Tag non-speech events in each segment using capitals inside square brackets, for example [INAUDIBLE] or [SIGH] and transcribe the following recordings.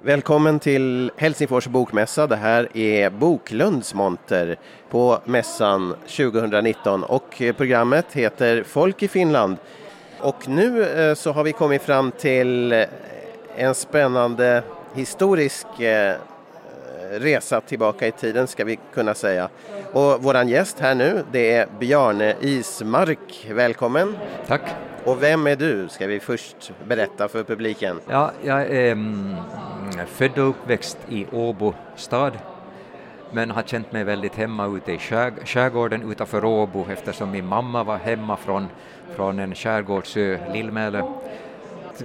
Välkommen till Helsingfors bokmässa. Det här är Boklunds monter på mässan 2019 och programmet heter Folk i Finland. Och nu eh, så har vi kommit fram till en spännande historisk eh, resa tillbaka i tiden ska vi kunna säga. Och våran gäst här nu det är Bjarne Ismark. Välkommen! Tack! Och vem är du, ska vi först berätta för publiken. Ja, jag är mm, född och uppväxt i Åbo stad men har känt mig väldigt hemma ute i skär, skärgården utanför Åbo eftersom min mamma var hemma från, från en skärgårdsö, Lillmäle.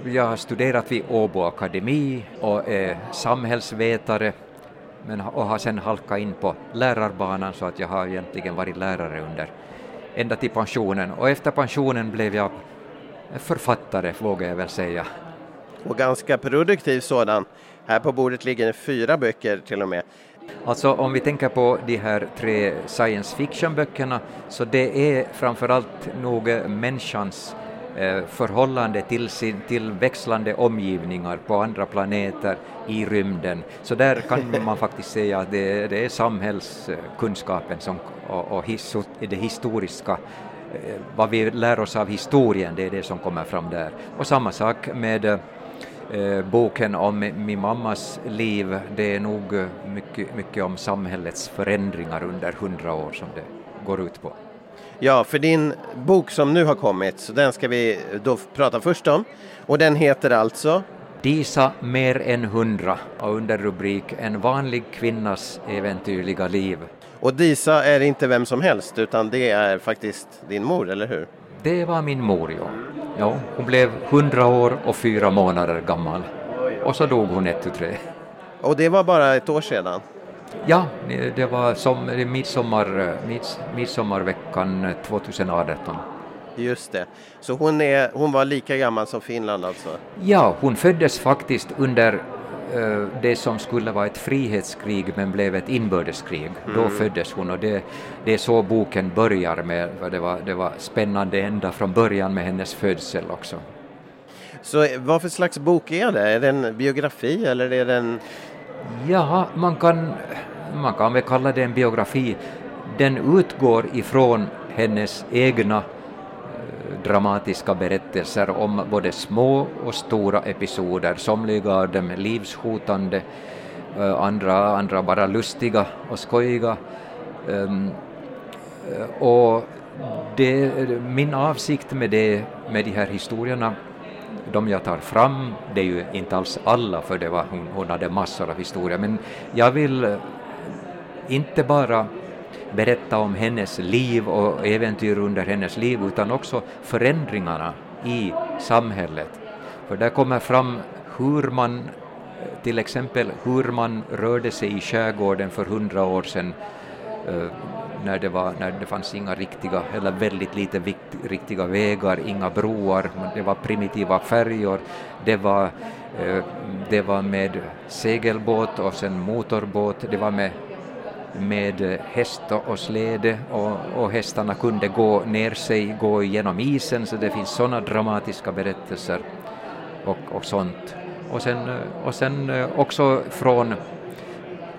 Jag har studerat vid Åbo akademi och är samhällsvetare men, och har sedan halkat in på lärarbanan så att jag har egentligen varit lärare under ända till pensionen och efter pensionen blev jag författare vågar jag väl säga. Och ganska produktiv sådan. Här på bordet ligger fyra böcker till och med. Alltså om vi tänker på de här tre science fiction-böckerna så det är framförallt nog människans förhållande till, sin, till växlande omgivningar på andra planeter i rymden. Så där kan [LAUGHS] man faktiskt säga att det, det är samhällskunskapen som, och, och his, det historiska eh, vad vi lär oss av historien, det är det som kommer fram där. Och samma sak med eh, eh, boken om min mammas liv, det är nog eh, mycket, mycket om samhällets förändringar under hundra år som det går ut på. Ja, för din bok som nu har kommit, så den ska vi då prata först om. Och den heter alltså? Disa mer än hundra och under rubrik En vanlig kvinnas äventyrliga liv. Och Disa är inte vem som helst utan det är faktiskt din mor, eller hur? Det var min mor, ja. ja hon blev hundra år och fyra månader gammal. Och så dog hon ett tre. Och det var bara ett år sedan? Ja, det var som midsommar, mids, midsommarveckan 2018. Just det. Så hon, är, hon var lika gammal som Finland alltså? Ja, hon föddes faktiskt under Eh, det som skulle vara ett frihetskrig men blev ett inbördeskrig. Mm. Då föddes hon och det, det är så boken börjar med, det var, det var spännande ända från början med hennes födsel också. Så vad för slags bok är det? Är det en biografi eller är det en... Ja, man kan, man kan väl kalla det en biografi. Den utgår ifrån hennes egna eh, dramatiska berättelser om både små och stora episoder, somliga av dem livshotande, eh, andra, andra bara lustiga och skojiga. Ehm, eh, och det, min avsikt med, det, med de här historierna, de jag tar fram, det är ju inte alls alla för det var, hon, hon hade massor av historier, men jag vill eh, inte bara berätta om hennes liv och äventyr under hennes liv utan också förändringarna i samhället. För där kommer fram hur man eh, till exempel hur man rörde sig i skärgården för hundra år sedan eh, när det, var, när det fanns inga riktiga, eller väldigt lite vikt, riktiga vägar, inga broar, det var primitiva färjor, det var, eh, det var med segelbåt och sen motorbåt, det var med med häst och släde och, och hästarna kunde gå ner sig, gå igenom isen så det finns sådana dramatiska berättelser och, och sånt. Och sen, och sen eh, också från,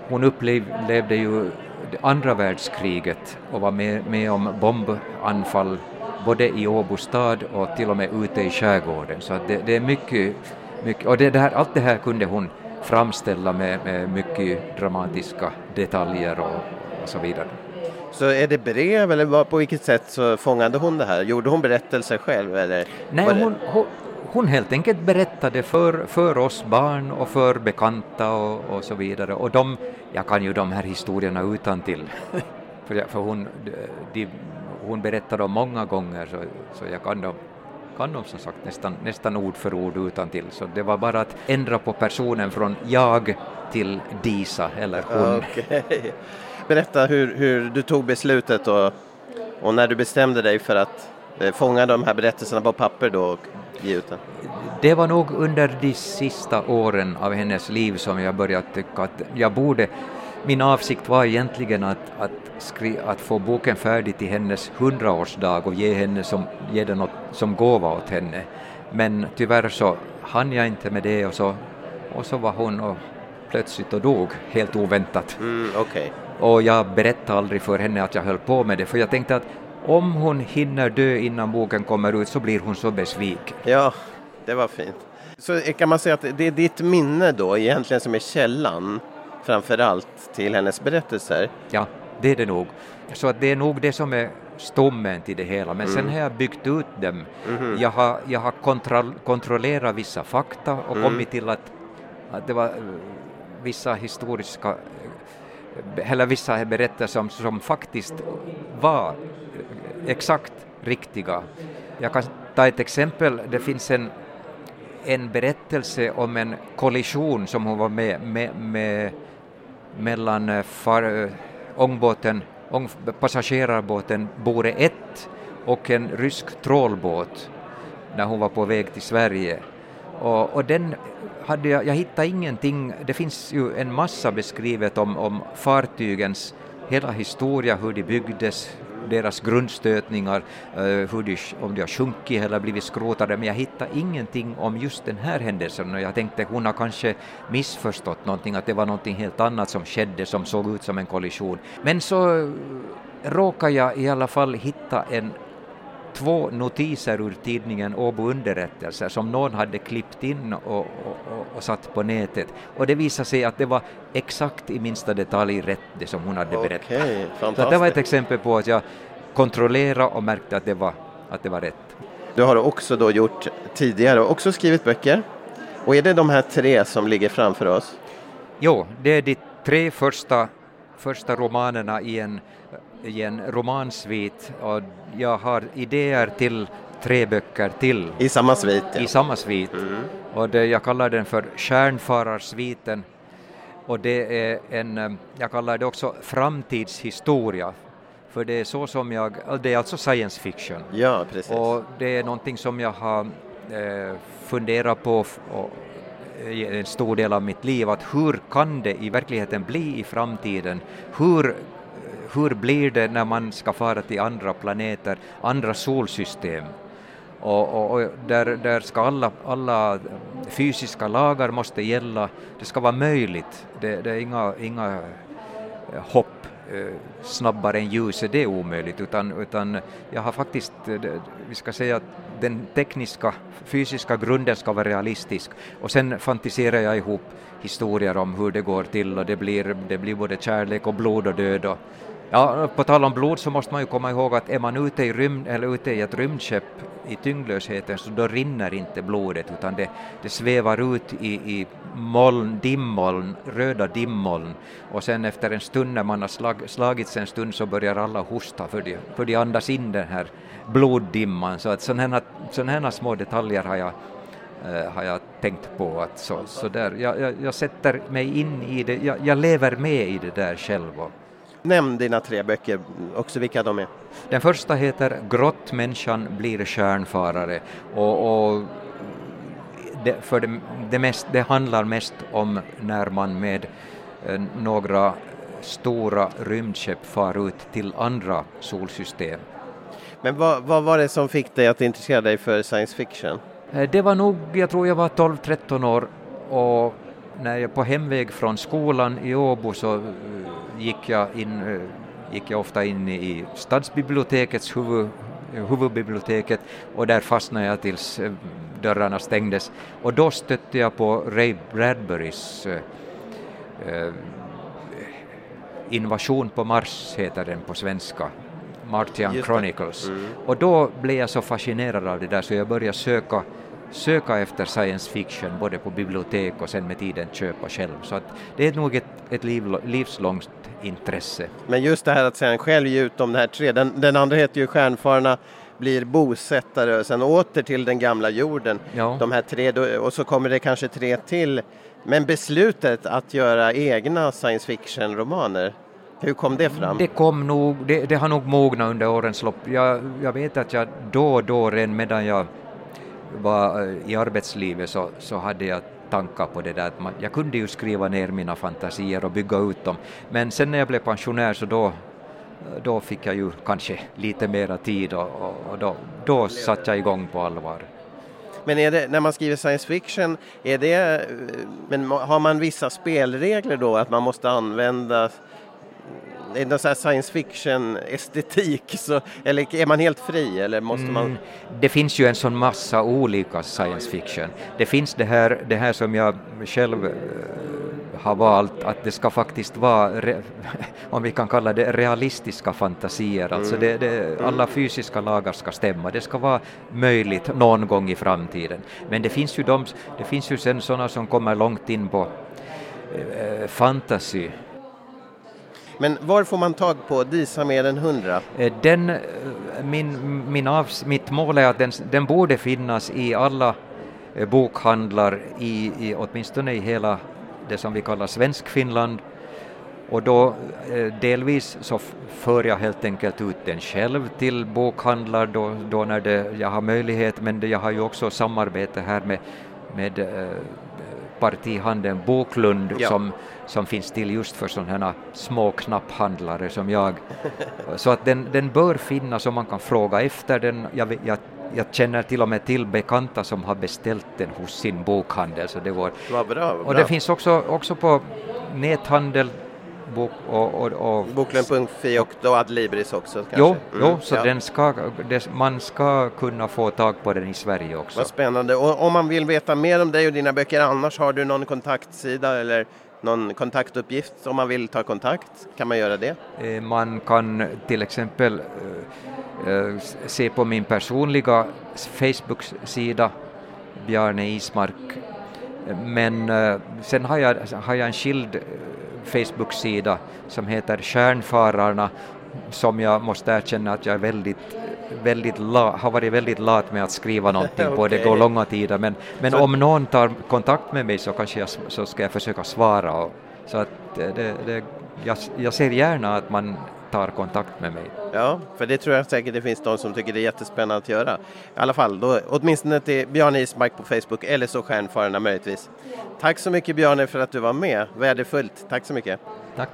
hon upplevde ju andra världskriget och var med, med om bombanfall både i Åbo stad och till och med ute i skärgården. Så det, det, är mycket, mycket och det, det här, allt det här kunde hon framställa med, med mycket dramatiska detaljer och, och, så vidare. Så är det brev eller på vilket sätt så fångade hon det här? Gjorde hon berättelser själv? Eller Nej, hon, hon, hon, helt enkelt berättade för, för oss barn och för bekanta och, och så vidare. Och de, jag kan ju de här historierna utan till. [LAUGHS] för, för hon, de, hon berättade dem många gånger så, så jag kan dem kan de som sagt nästan, nästan ord för ord utan till. så det var bara att ändra på personen från jag till Disa eller hon. [LAUGHS] Okay. Berätta hur, hur du tog beslutet och, och när du bestämde dig för att fånga de här berättelserna på papper då och ge ut den? Det var nog under de sista åren av hennes liv som jag började tycka att jag borde min avsikt var egentligen att, att, skri, att få boken färdig till hennes hundraårsdag och ge, henne som, ge den något, som gåva åt henne. Men tyvärr så hann jag inte med det och så, och så var hon och plötsligt och dog helt oväntat. Mm, okay. Och jag berättade aldrig för henne att jag höll på med det för jag tänkte att om hon hinner dö innan boken kommer ut så blir hon så besviken. Ja, det var fint. Så kan man säga att det är ditt minne då egentligen som är källan framför allt till hennes berättelser? Ja, det är det nog. Så att det är nog det som är stommen till det hela. Men mm. sen har jag byggt ut dem. Mm. Jag har, jag har kontroll, kontrollerat vissa fakta och mm. kommit till att, att det var eh, vissa historiska eh, eller vissa berättelser som, som faktiskt var exakt riktiga. Jag kan ta ett exempel. Det finns en, en berättelse om en kollision som hon var med, med, med mellan eh, far, eh, ångbåten, ång, passagerarbåten Bore 1 och en rysk trålbåt när hon var på väg till Sverige. Och, och den hade jag, jag hittade ingenting, det finns ju en massa beskrivet om, om fartygens hela historia, hur de byggdes, deras grundstötningar, eh, hur de, om de har sjunkit eller blivit skrotade, men jag hittade ingenting om just den här händelsen och jag tänkte hon har kanske missförstått någonting, att det var någonting helt annat som skedde som såg ut som en kollision. Men så eh, råkade jag i alla fall hitta en två notiser ur tidningen Åbo Underrättelser som någon hade klippt in och, och, och, och, satt på nätet. Och det visade sig att det var exakt i minsta detalj rätt det som hon hade berättat. Okay, Så det var ett exempel på att jag kontrollerade och märkte att det var, att det var rätt. Du har också då gjort tidigare också skrivit böcker. Och är det de här tre som ligger framför oss? Jo, det är de tre första, första romanerna i en i en romansvit och jag har idéer till tre böcker till. I samma svit? Ja. I samma svit. Mm. Och det, jag kallar den för Stjärnfararsviten och det är en, eh, jag kallar det också framtidshistoria för det är så som jag, det är alltså science fiction. Ja, precis. Och det är någonting som jag har eh, funderat på och, en stor del av mitt liv, att hur kan det i verkligheten bli i framtiden? Hur hur blir det när man ska fara till andra planeter, andra solsystem? Och, och, och, där, där ska alla, alla fysiska lagar måste gälla, det ska vara möjligt, det, det är inga, inga eh, hopp eh, snabbare än ljuset, det är omöjligt, utan, utan jag har faktiskt, eh, vi ska säga att den tekniska, fysiska grunden ska vara realistisk. Och sen fantiserar jag ihop historier om hur det går till och det blir, det blir både kärlek och blod och död och, Ja, på tal om blod så måste man ju komma ihåg att är man ute i, rymd, eller ute i ett rymdskepp i tyngdlösheten så då rinner inte blodet utan det, det svävar ut i, i moln, dimmoln, röda dimmoln och sen efter en stund när man har slag, slagits en stund så börjar alla hosta för de, för de andas in den här bloddimman så att sådana, här, små detaljer har jag eh, har jag tänkt på. Att så, så där, jag, jag, jag sätter mig in i det, jag, jag lever med i det där själv. Och, Nämn dina tre böcker också, vilka de är. Den första heter Grottmänniskan blir stjärnfarare och, och det, för det, det, mest, det handlar mest om när man med eh, några stora rymdskepp far ut till andra solsystem. Men vad, vad var det som fick dig att intressera dig för science fiction? Eh, det var nog, jag tror jag var 12-13 år och när jag på hemväg från skolan i Åbo så eh, gick jag, in, eh, gick jag ofta in i stadsbibliotekets huvud, huvudbiblioteket och där fastnade jag tills eh, dörrarna stängdes och då stötte jag på Ray Bradburys äh, Invasion på Mars heter den på svenska, Martian Chronicles. Mm. Och då blev jag så fascinerad av det där så jag började söka söka efter science fiction både på bibliotek och sen med tiden köpa själv. Så att det är nog ett, ett liv, livslångt intresse. Men just det här att sen själv ge ut de här tre, den, den andra heter ju Stjärnfararna blir bosättare och sen åter till den gamla jorden. Ja. De här tre, och så kommer det kanske tre till. Men beslutet att göra egna science fiction-romaner, Hur kom det fram? Det, kom nog, det, det har nog mognat under årens lopp. Jag, jag vet att jag då och då, redan medan jag var eh, i arbetslivet, så, så hade jag tankar på det där. Att man, jag kunde ju skriva ner mina fantasier och bygga ut dem, men sen när jag blev pensionär så då, då fick jag ju kanske lite mera tid och, och, och då, då satte jag igång på allvar. Men är det, när man skriver science fiction, är det, eh, men har man vissa spelregler då att man måste använda är någon sån science fiction estetik så, eller är man helt fri eller måste man? Mm, det finns ju en sån massa olika science fiction. Det finns det här, det här som jag själv har valt att det ska faktiskt vara, re, [LAUGHS] om vi kan kalla det realistiska fantasier, alltså mm. det, det, alla fysiska lagar ska stämma, det ska vara möjligt någon gång i framtiden. Men det finns ju, de, det finns ju sen sådana som kommer långt in på eh, fantasy, men var får man tag på Disa mer än 100? Eh, den, eh, min, min avs, mitt mål är att den, den borde finnas i alla eh, bokhandlar, i, i, åtminstone i hela det som vi kallar Svenskfinland och då delvis så för jag helt enkelt ut den själv till bokhandlar då, då när det, jag har möjlighet, men det, jag har ju också samarbete här med, med partihandeln Boklund ja. som, som finns till just för sådana små knapphandlare som jag. Så att den, den bör finnas och man kan fråga efter den. Jag, jag jag känner till och med till bekanta som har beställt den hos sin bokhandel. Så det vad bra, vad och det finns också, också på näthandel Bok, och, och, och Boklund.fi och då Adlibris också kanske? Jo, mm, jo så ja. den ska, man ska kunna få tag på den i Sverige också. Vad spännande. Och om man vill veta mer om dig och dina böcker annars, har du någon kontaktsida eller någon kontaktuppgift om man vill ta kontakt? Kan man göra det? Eh, man kan till exempel eh, Eh, se på min personliga Facebook-sida, Bjarne Ismark. Men sen har jag, har jag en skild Facebook-sida som heter Stjärnfararna som jag måste erkänna att jag är väldigt väldigt la, har varit väldigt lat med att skriva någonting okay. på, det [LAUGHS] går långa tider, men, men så... om någon tar kontakt med mig så kanske jag, så ska jag försöka svara. Och, så att det, det, jag, jag ser gärna att man tar kontakt med mig. Ja, för det tror jag säkert det finns de som tycker det är jättespännande att göra. I alla fall, då, åtminstone till Bjarne Ismark på Facebook eller så Stjärnfararna möjligtvis. Tack så mycket Bjarne för att du var med. Värdefullt. Tack så mycket. Tack.